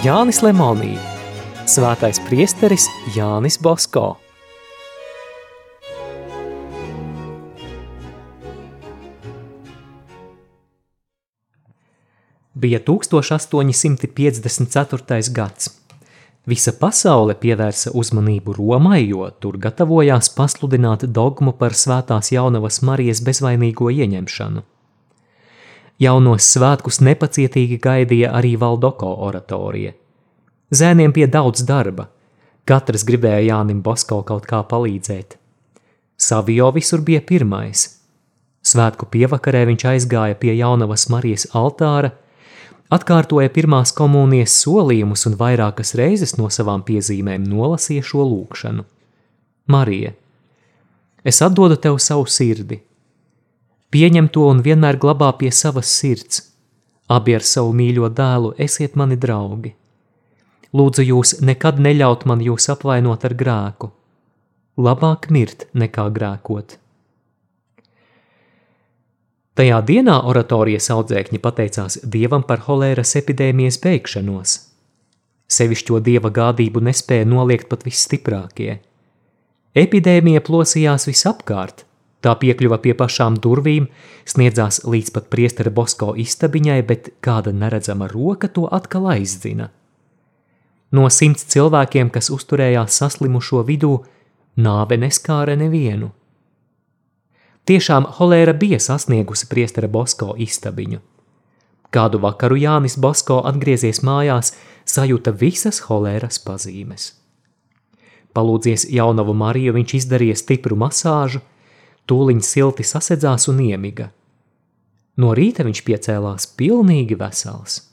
Jānis Lemonī, Svētais priesteris Jānis Bosko. Bija 1854. gads. Visa pasaule pievērsa uzmanību Romai, jo tur gatavojās pasludināt dogmu par svētās jaunavas Marijas bezvainīgo ieņemšanu. Jaunos svētkus nepacietīgi gaidīja arī Valdoko oratorija. Zēniem pie daudz darba, katrs gribēja Jānim Bosko kaut kā palīdzēt. Savio visur bija pirmais. Svētku pievakarē viņš aizgāja pie jaunavas Marijas altāra, atkārtoja pirmās komunijas solījumus un vairākas reizes no savām piezīmēm nolasīja šo lūkšanu. Marija, es atdodu tev savu sirdi. Pieņem to un vienmēr glabā pie savas sirds. Abi ar savu mīļo dēlu esiet mani draugi. Lūdzu jūs nekad neļaut man jūs apvainot ar grēku. Labāk mirt nekā grēkot. Tajā dienā oratorijas audzēkņi pateicās Dievam par holēras epidēmijas beigšanos. Sevišķo dieva gādību nespēja noliegt pat visstiprākie. Epidēmija plosījās visapkārt, tā piekļuva pie pašām durvīm, sniedzās līdz pat priestera Bosko istabiņai, bet kāda neredzama roka to atkal aizdzina. No simts cilvēkiem, kas uzturējās saslimušo vidū, nāve neskāra nevienu. Tiešām holēra bija sasniegusi priestera Bosko istabiņu. Kādu vakaru Jānis Bosko atgriezies mājās, sajūta visas holēras pazīmes. Palūdzies jaunavu Mariju, viņš izdarīja stipru masāžu, tūliņ silti sasedzās un iemiga. No rīta viņš piecēlās pilnīgi vesels.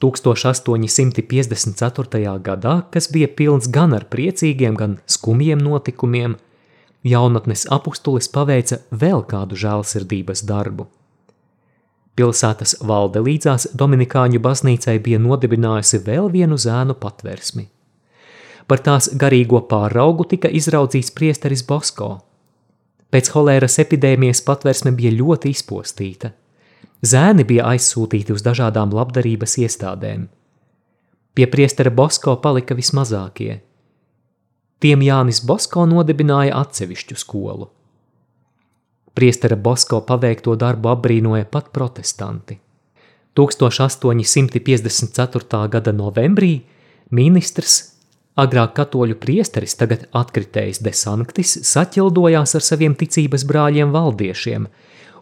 1854. gadā, kas bija pilns gan ar priecīgiem, gan skumjiem notikumiem, jaunatnes apustulis paveica vēl kādu žēlsirdības darbu. Pilsētas valde līdzās Dominikāņu baznīcai bija nodibinājusi vēl vienu zēnu patversmi. Par tās garīgo pāraugu tika izraudzīts priesteris Bosko. Pēc holēras epidēmijas patversme bija ļoti izpostīta. Zēni bija aizsūtīti uz dažādām labdarības iestādēm. Pie priestera Bosko palika vismazākie – Tiem Jānis Bosko nodibināja atsevišķu skolu. Priestera Bosko paveikto darbu apbrīnoja pat protestanti. 1854. gada novembrī ministrs, agrāk katoļu priesteris, tagad atkritējis desanktis, saķildojās ar saviem ticības brāļiem valdiešiem,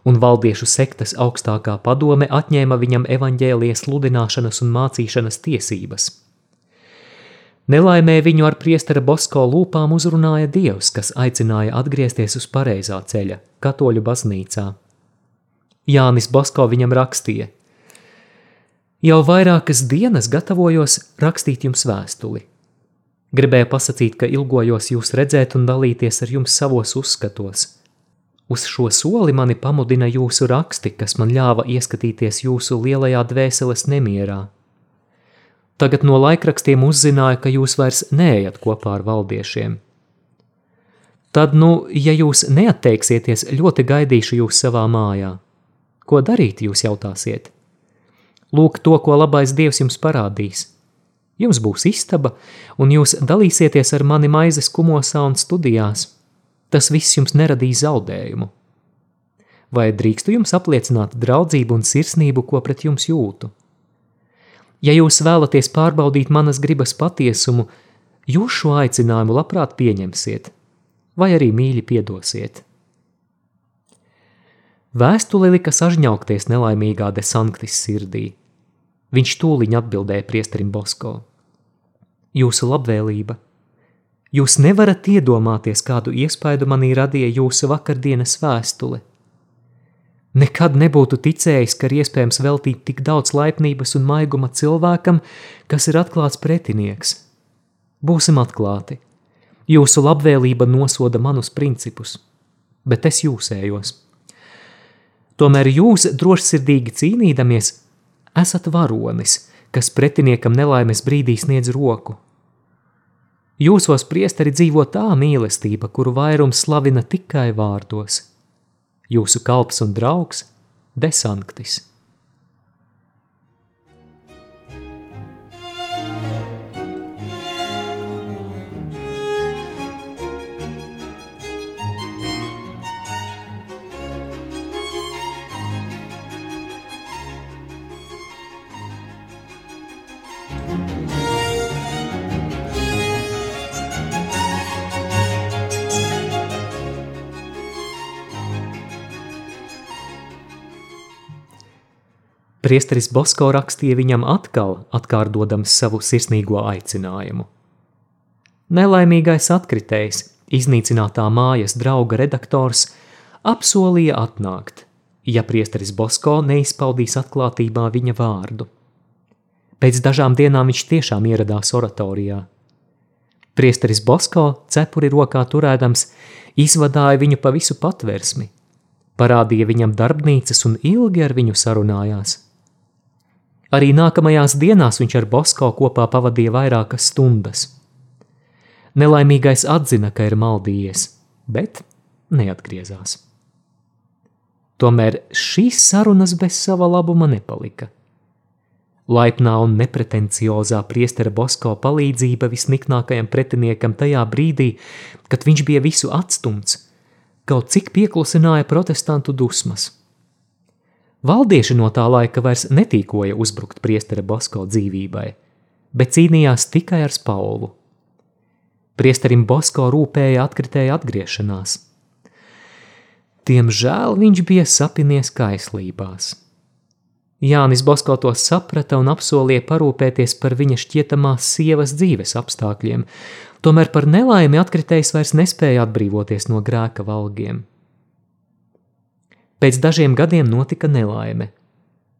un valdiešu sektas augstākā padome atņēma viņam evaņģēlijas sludināšanas un mācīšanas tiesības – Nelaimē viņu ar priestera Bosko lūpām uzrunāja Dievs, kas aicināja atgriezties uz pareizā ceļa, katoļu baznīcā. Jānis Bosko viņam rakstīja: Jau vairākas dienas gatavojos rakstīt jums vēstuli. Gribēju pasakīt, ka ilgojos jūs redzēt un dalīties ar jums savos uzskatos. Uz šo soli mani pamudina jūsu raksti, kas man ļāva ieskatīties jūsu lielajā dvēseles nemierā Tagad no laikrakstiem uzzināju, ka jūs vairs neejat kopā ar valdiešiem. Tad, nu, ja jūs neatteiksieties, ļoti gaidīšu jūs savā mājā. Ko darīt, jūs jautāsiet? Lūk, to, ko labais Dievs jums parādīs. Jums būs istaba, un jūs dalīsieties ar mani maizes kumosā un studijās. Tas viss jums neradīs zaudējumu. Vai drīkstu jums apliecināt draudzību un sirsnību, ko pret jums jūtu? Ja jūs vēlaties pārbaudīt manas gribas patiesumu, jūs šo aicinājumu labprāt pieņemsiet, vai arī mīļi piedosiet. Vēstuli lika sažņaukties nelaimīgā de sanktis sirdī. Viņš tūliņ atbildēja priesterim Bosko. Jūsu labvēlība. Jūs nevarat iedomāties, kādu iespaidu manī radīja jūsu vakardienas vēstule. Nekad nebūtu ticējis, ka ir iespējams veltīt tik daudz laipnības un maiguma cilvēkam, kas ir atklāts pretinieks. Būsim atklāti. Jūsu labvēlība nosoda manus principus, bet es jūsējos. Tomēr jūs, drošsirdīgi cīnīdamies, esat varonis, kas pretiniekam nelaimes brīdī sniedz roku. Jūsos priesteri dzīvo tā mīlestība, kuru vairums slavina tikai vārdos – jūsu kalps un draugs Desanktis. Priesteris Bosko rakstīja viņam atkal, atkārdodams savu sirsnīgo aicinājumu. Nelaimīgais atkritējs, iznīcinātā mājas drauga redaktors, apsolīja atnākt, ja priesteris Bosko neizpaudīs atklātībā viņa vārdu. Pēc dažām dienām viņš tiešām ieradās oratorijā. Priesteris Bosko, cepuri rokā turēdams, izvadāja viņu pa visu patversmi, parādīja viņam darbnīcas un ilgi ar viņu sarunājās. Arī nākamajās dienās viņš ar Bosko kopā pavadīja vairākas stundas. Nelaimīgais atzina, ka ir maldījies, bet neatgriezās. Tomēr šīs sarunas bez sava labuma nepalika. Laipnā un nepretenciozā priestera Bosko palīdzība visniknākajam pretiniekam tajā brīdī, kad viņš bija visu atstumts, kaut cik pieklusināja protestantu dusmas. Valdieši no tā laika vairs netīkoja uzbrukt priestera Bosko dzīvībai, bet cīnījās tikai ar Paulu. Priesterim Bosko rūpēja atkritēja atgriešanās. Diemžēl viņš bija sapinies kaislībās. Jānis Bosko to saprata un apsolīja parūpēties par viņa šķietamās sievas dzīves apstākļiem, tomēr par nelaimi atkritējs vairs nespēja atbrīvoties no grēka valgiem. Pēc dažiem gadiem notika nelaime.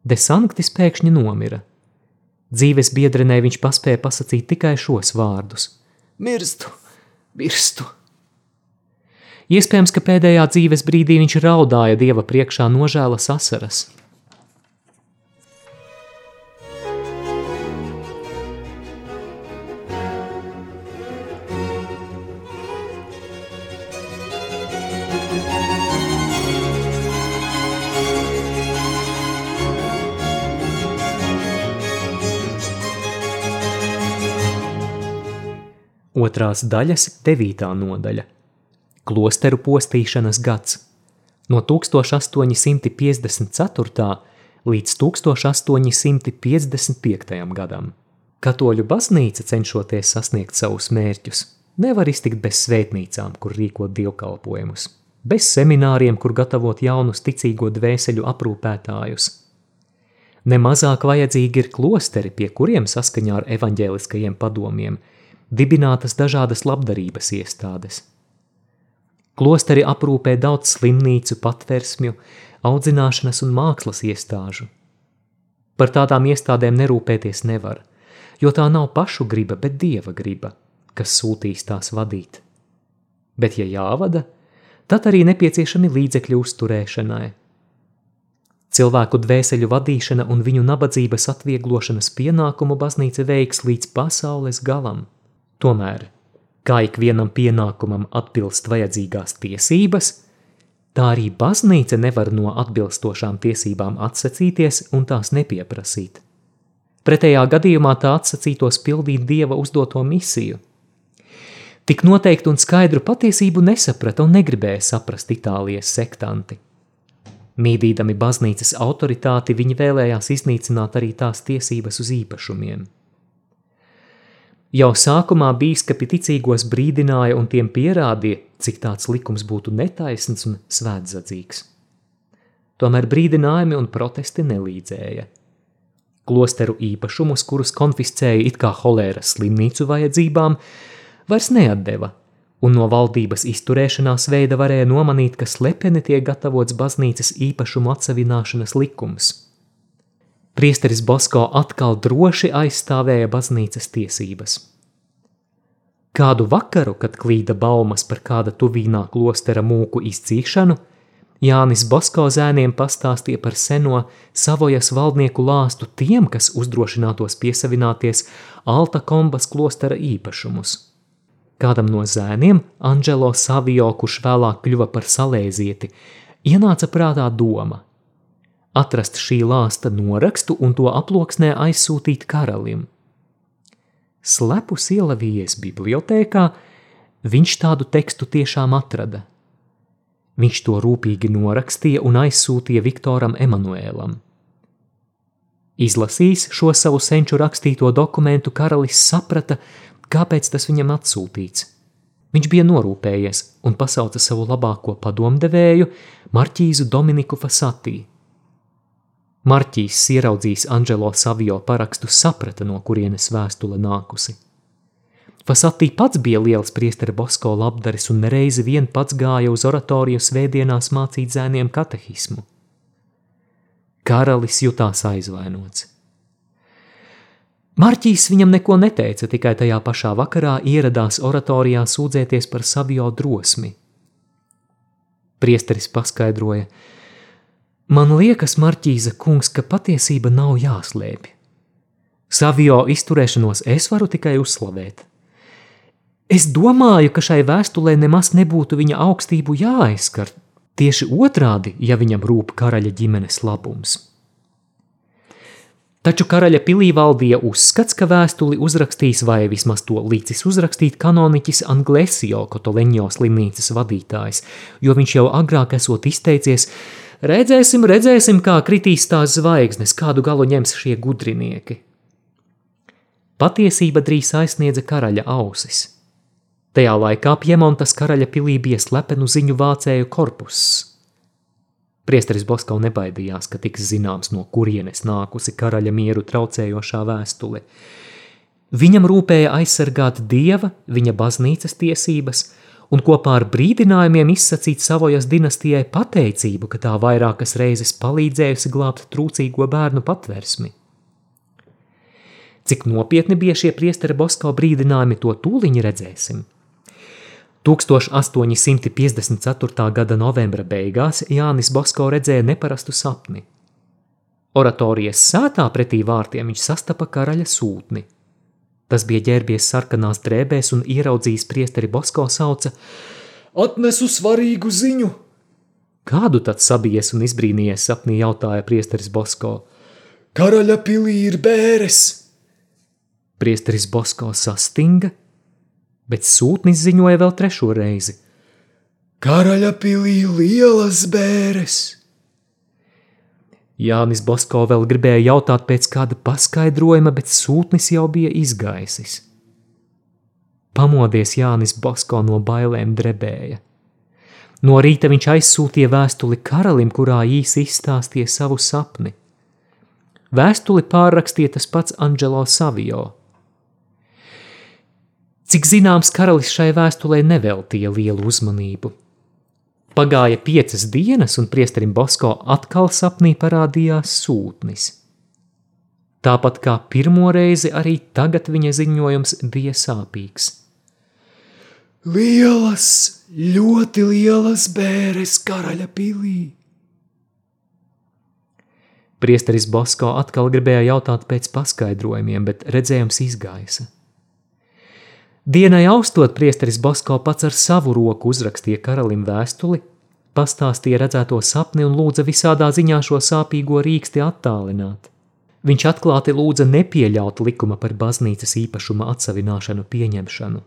Desanktis pēkšņi nomira. Dzīves biedrenē viņš paspēja pasakīt tikai šos vārdus: Mirstu, mirstu! Iespējams, ka pēdējā dzīves brīdī viņš raudāja dieva priekšā nožēlas asaras, Otrās daļas devītā nodaļa – Klosteru postīšanas gads no 1854. līdz 1855. gadam. Katoļu baznīca cenšoties sasniegt savus mērķus, nevar iztikt bez svētnīcām, kur rīkot dievkalpojumus, bez semināriem, kur gatavot jaunus ticīgo dvēseļu aprūpētājus. Nemazāk vajadzīgi ir klosteri, pie kuriem saskaņā ar evaņģēliskajiem padomiem – dibinātas dažādas labdarības iestādes. Klosteri aprūpē daudz slimnīcu, patversmju, audzināšanas un mākslas iestāžu. Par tādām iestādēm nerūpēties nevar, jo tā nav pašu griba, bet dieva griba, kas sūtīs tās vadīt. Bet, ja jāvada, tad arī nepieciešami līdzekļi uzturēšanai. Cilvēku dvēseļu vadīšana un viņu nabadzības atvieglošanas pienākumu baznīca veiks līdz pasaules galam. Tomēr, kā ikvienam pienākumam atbilst vajadzīgās tiesības, tā arī baznīca nevar no atbilstošām tiesībām atsacīties un tās nepieprasīt. Pretējā gadījumā tā atsacītos pildīt dieva uzdoto misiju. Tik noteikti un skaidru patiesību nesaprata un negribēja saprast Itālijas sektanti. Mīdīdami baznīcas autoritāti, viņi vēlējās iznīcināt arī tās tiesības uz īpašumiem. Jau sākumā bīskapi ticīgos brīdināja un tiem pierādīja, cik tāds likums būtu netaisns un svētdzīgs. Tomēr brīdinājumi un protesti nelīdzēja. Klosteru īpašumus, kurus konfiscēja it kā holēras slimnīcu vajadzībām, vairs neatdeva, un no valdības izturēšanās veida varēja nomanīt, ka slepeni tiek gatavots baznīcas īpašumu atsevināšanas likums – Priesteris Bosko atkal droši aizstāvēja baznīcas tiesības. Kādu vakaru, kad klīda baumas par kāda tuvīnā klostera mūku izcīšanu, Jānis Bosko zēniem pastāstīja par seno savojas valdnieku lāstu tiem, kas uzdrošinātos piesavināties Alta kombas klostera īpašumus. Kādam no zēniem, Anģelo Savio, kurš vēlāk kļuva par salēzieti, ienāca prātā doma – atrast šī lāsta norakstu un to aploksnē aizsūtīt karalim. Slepus ielavījies bibliotēkā, viņš tādu tekstu tiešām atrada. Viņš to rūpīgi norakstīja un aizsūtīja Viktoram Emanuēlam. Izlasījis šo savu senču rakstīto dokumentu, karalis saprata, kāpēc tas viņam atsūtīts. Viņš bija norūpējies un pasauca savu labāko padomdevēju, Marķīzu Dominiku Fasatī. Marķīs ieraudzījis Anģelo Savio parakstu, saprata, no kurienes vēstule nākusi. Fasatī pats bija liels priestera Bosko labdaris un nereizi vien pats gāja uz oratoriju svētdienās mācīt zēniem katehismu. Karalis jutās aizvainots. Marķīs viņam neko neteica, tikai tajā pašā vakarā ieradās oratorijā sūdzēties par Savio drosmi. Priesteris paskaidroja – Man liekas, Marķīza kungs, ka patiesība nav jāslēpj. Savio izturēšanos es varu tikai uzslavēt. Es domāju, ka šai vēstulē nemaz nebūtu viņa augstību jāaizskar, tieši otrādi, ja viņam rūp karaļa ģimenes labums. Taču karaļa pilī valdīja uzskats, ka vēstuli uzrakstīs vai vismaz to līdzis uzrakstīt kanoniķis Anglesio Kotoleņo slimnīcas vadītājs, jo viņš jau agrāk esot izteicies, Redzēsim, redzēsim, kā kritīs tās zvaigznes, kādu galu ņems šie gudrinieki. Patiesība drīz aizsniedza karaļa ausis. Tajā laikā Piemontas karaļa pilī bija slepenu ziņu vācēju korpuss. Priesteris Boskau nebaidījās, ka tiks zināms, no kurienes nākusi karaļa mieru traucējošā vēstule. Viņam rūpēja aizsargāt dieva, viņa baznīcas tiesības – un kopā ar brīdinājumiem izsacīt Savojas dinastijai pateicību, ka tā vairākas reizes palīdzējusi glābt trūcīgo bērnu patversmi. Cik nopietni bija šie priestera Bosko brīdinājumi, to tūliņi redzēsim. 1854. gada novembra beigās Jānis Bosko redzēja neparastu sapni. Oratorijas sētā pretī vārtiem viņš sastapa karaļa sūtni – Tas bija ģērbies sarkanās drēbēs un ieraudzījis priesteri Bosko sauca: Atnesu svarīgu ziņu! Kādu tad sabijies un izbrīnījies sapnī jautāja priesteris Bosko. Karaļa pilī ir bēres! Priesteris Bosko sastinga, bet sūtnis ziņoja vēl trešo reizi. Karaļa pilī lielas bēres! Jānis Bosko vēl gribēja jautāt pēc kāda paskaidrojuma, bet sūtnis jau bija izgaisis. Pamodies Jānis Bosko no bailēm drebēja. No rīta viņš aizsūtīja vēstuli karalim, kurā īsi izstāstīja savu sapni. Vēstuli pārrakstīja tas pats Angelo Savio. Cik zināms, karalis šai vēstulē neveltīja lielu uzmanību – Pagāja piecas dienas, un priesterim Bosko atkal sapnī parādījās sūtnis. Tāpat kā pirmo reizi, arī tagad viņa ziņojums bija sāpīgs. Lielas, ļoti lielas bēres karaļa pilī. Priesteris Bosko atkal gribēja jautāt pēc paskaidrojumiem, bet redzējums izgaisa. Dienai austot priesteris Bosko pats ar savu roku uzrakstīja karalim vēstuli, pastāstīja redzēto sapni un lūdza visādā ziņā šo sāpīgo rīksti attālināt. Viņš atklāti lūdza nepieļaut likuma par baznīcas īpašuma atsavināšanu pieņemšanu.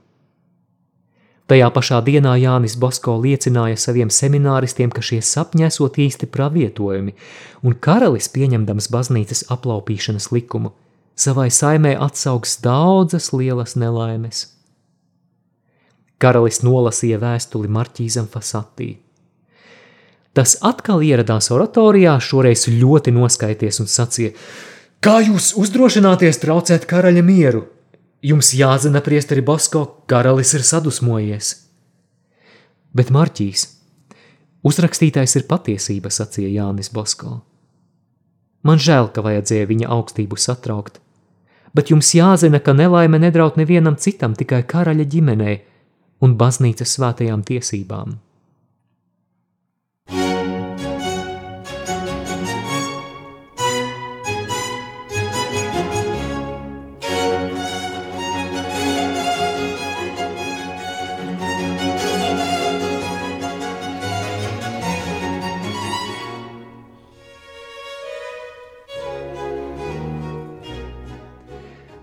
Tajā pašā dienā Jānis Bosko liecināja saviem semināristiem, ka šie sapņi esot īsti pravietojumi, un karalis pieņemdams baznīcas aplaupīšanas likumu, savai saimē atsaugs daudzas lielas nelaimes. Karalis nolasīja vēstuli Marķīzam Fasatī. Tas atkal ieradās oratorijā, šoreiz ļoti noskaities un sacīja: Kā jūs uzdrošināties traucēt karaļa mieru? Jums jāzina, priesteri Bosko, karalis ir sadusmojies. Bet Marķīs, uzrakstītais ir patiesība, sacīja Jānis Bosko. Man žēl, ka vajadzēja viņa augstību satraukt, bet jums jāzina, ka nelaime nedraud nevienam citam, tikai karaļa ģimenei, un baznīcas svētajām tiesībām.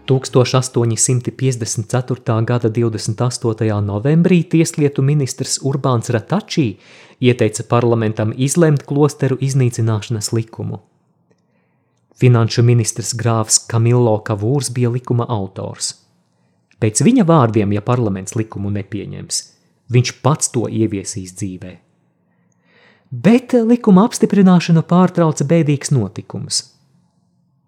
1854. gada 28. novembrī tieslietu ministrs Urbāns Ratačī ieteica parlamentam izlemt klosteru iznīcināšanas likumu. Finanšu ministrs grāfs Kamillo Kavūrs bija likuma autors. Pēc viņa vārdiem, ja parlaments likumu nepieņems, viņš pats to ieviesīs dzīvē. bet likuma apstiprināšanu pārtrauca bēdīgs notikums.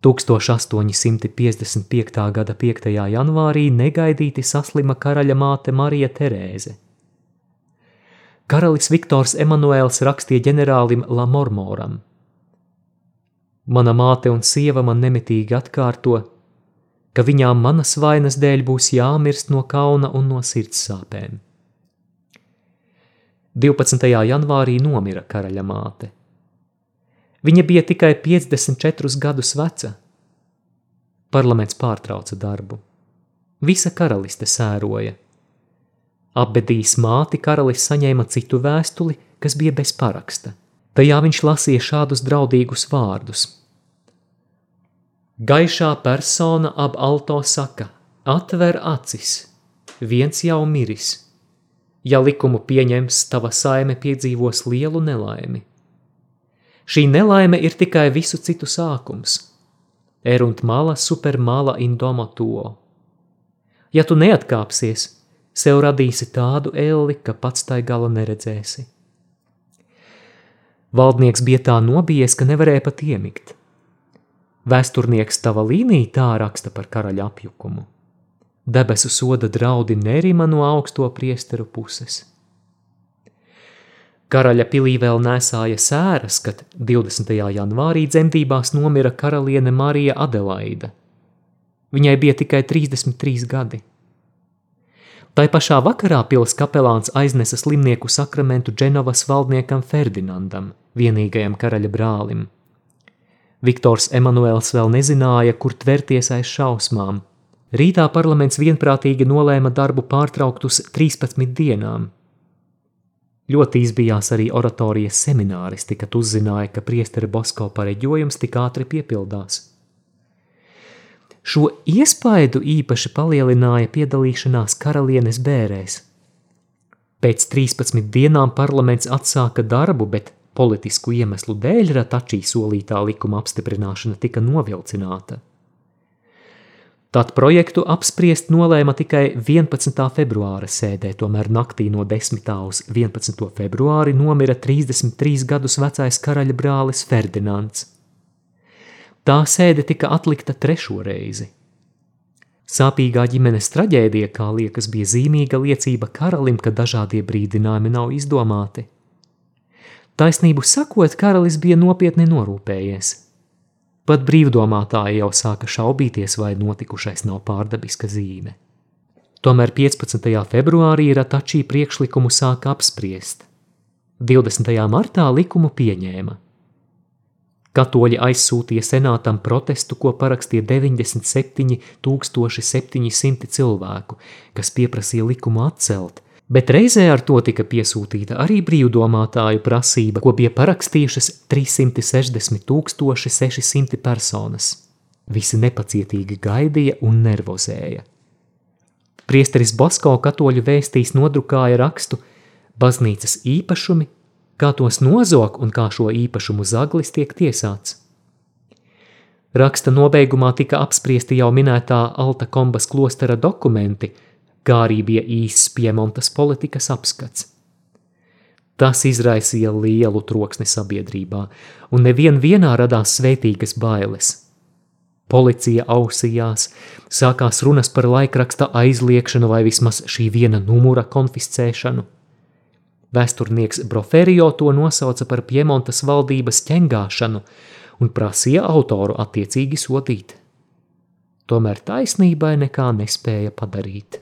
1855. gada 5. janvārī negaidīti saslima karaļa māte Marija Terēze. Karalis Viktors Emanuēls rakstīja ģenerālim Lamormoram. Mana māte un sieva man nemitīgi atkārto, ka viņām manas vainas dēļ būs jāmirst no kauna un no sirds sāpēm. 12. janvārī nomira karaļa māte. Viņa bija tikai 54 gadus veca. Parlaments pārtrauca darbu. Visa karaliste sēroja. Apbedījis māti, karalis saņēma citu vēstuli, kas bija bez paraksta. Tajā viņš lasīja šādus draudīgus vārdus. Gaišā persona ap alto saka: Atver acis, viens jau miris Ja likumu pieņems, tava saime piedzīvos lielu nelaimi. Šī nelaime ir tikai visu citu sākums. Erunt mala super mala indoma to. Ja tu neatkāpsies, sev radīsi tādu elli, ka pats tai gala neredzēsi. Valdnieks bija tā nobijies, ka nevarēja pat iemigt. Vēsturnieks tava līnija tā raksta par karaļa apjukumu. Debesu soda draudi nerima no augsto priesteru puses. Karaļa pilī vēl nesāja sēras, kad 20. janvārī dzemdībās nomira karaliene Marija Adelaida. Viņai bija tikai 33 gadi. Tai pašā vakarā pils kapelāns aiznesa slimnieku sakramentu Dženovas valdniekam Ferdinandam, vienīgajam karaļa brālim. Viktors Emanuēls vēl nezināja, kur tverties aiz šausmām – Rītā parlaments vienprātīgi nolēma darbu pārtraukt uz 13 dienām. Ļoti izbijās arī oratorijas semināristi, kad uzzināja, ka priestera Bosko pareģojums tik ātri piepildās. Šo iespaidu īpaši palielināja piedalīšanās karalienes bērēs. Pēc 13 dienām parlaments atsāka darbu, bet politisku iemeslu dēļ Ratačī solītā likuma apstiprināšana tika novilcināta. Tad projektu apspriest nolēma tikai 11. februāra sēdē, tomēr naktī no 10. uz 11. februāri nomira 33 gadus vecais karaļa brālis Ferdinands. Tā sēde tika atlikta trešo reizi. Sāpīgā ģimenes traģēdija, kā liekas, bija zīmīga liecība karalim, ka dažādie brīdinājumi nav izdomāti. Taisnību sakot, karalis bija nopietni norūpējies – Pat brīvdomātāji jau sāka šaubīties, vai notikušais nav pārdabiska zīme. Tomēr 15. februārī Ratačī priekšlikumu sāka apspriest. 20. martā likumu pieņēma. Katoļi aizsūtīja senātam protestu, ko parakstīja 97 700 cilvēku, kas pieprasīja likumu atcelt – bet reizē ar to tika piesūtīta arī brīvdomātāju prasība, ko bija parakstījušas 360 600 personas. Visi nepacietīgi gaidīja un nervozēja. Priesteris Bosko katoļu vēstīs nodrukāja rakstu baznīcas īpašumi, kā tos nozog un kā šo īpašumu zaglis tiek tiesāts. Raksta nobeigumā tika apspriesti jau minētā Alta Kombas klostera dokumenti – kā arī bija īsts Piemontas politikas apskats. Tas izraisīja lielu troksni sabiedrībā, un nevien vienā radās svētīgas bailes. Policija ausījās, sākās runas par laikraksta aizliekšanu vai vismaz šī viena numura konfiscēšanu. Vēsturnieks Broferio to nosauca par Piemontas valdības ķengāšanu un prasīja autoru attiecīgi sodīt. Tomēr taisnībai nekā nespēja padarīt.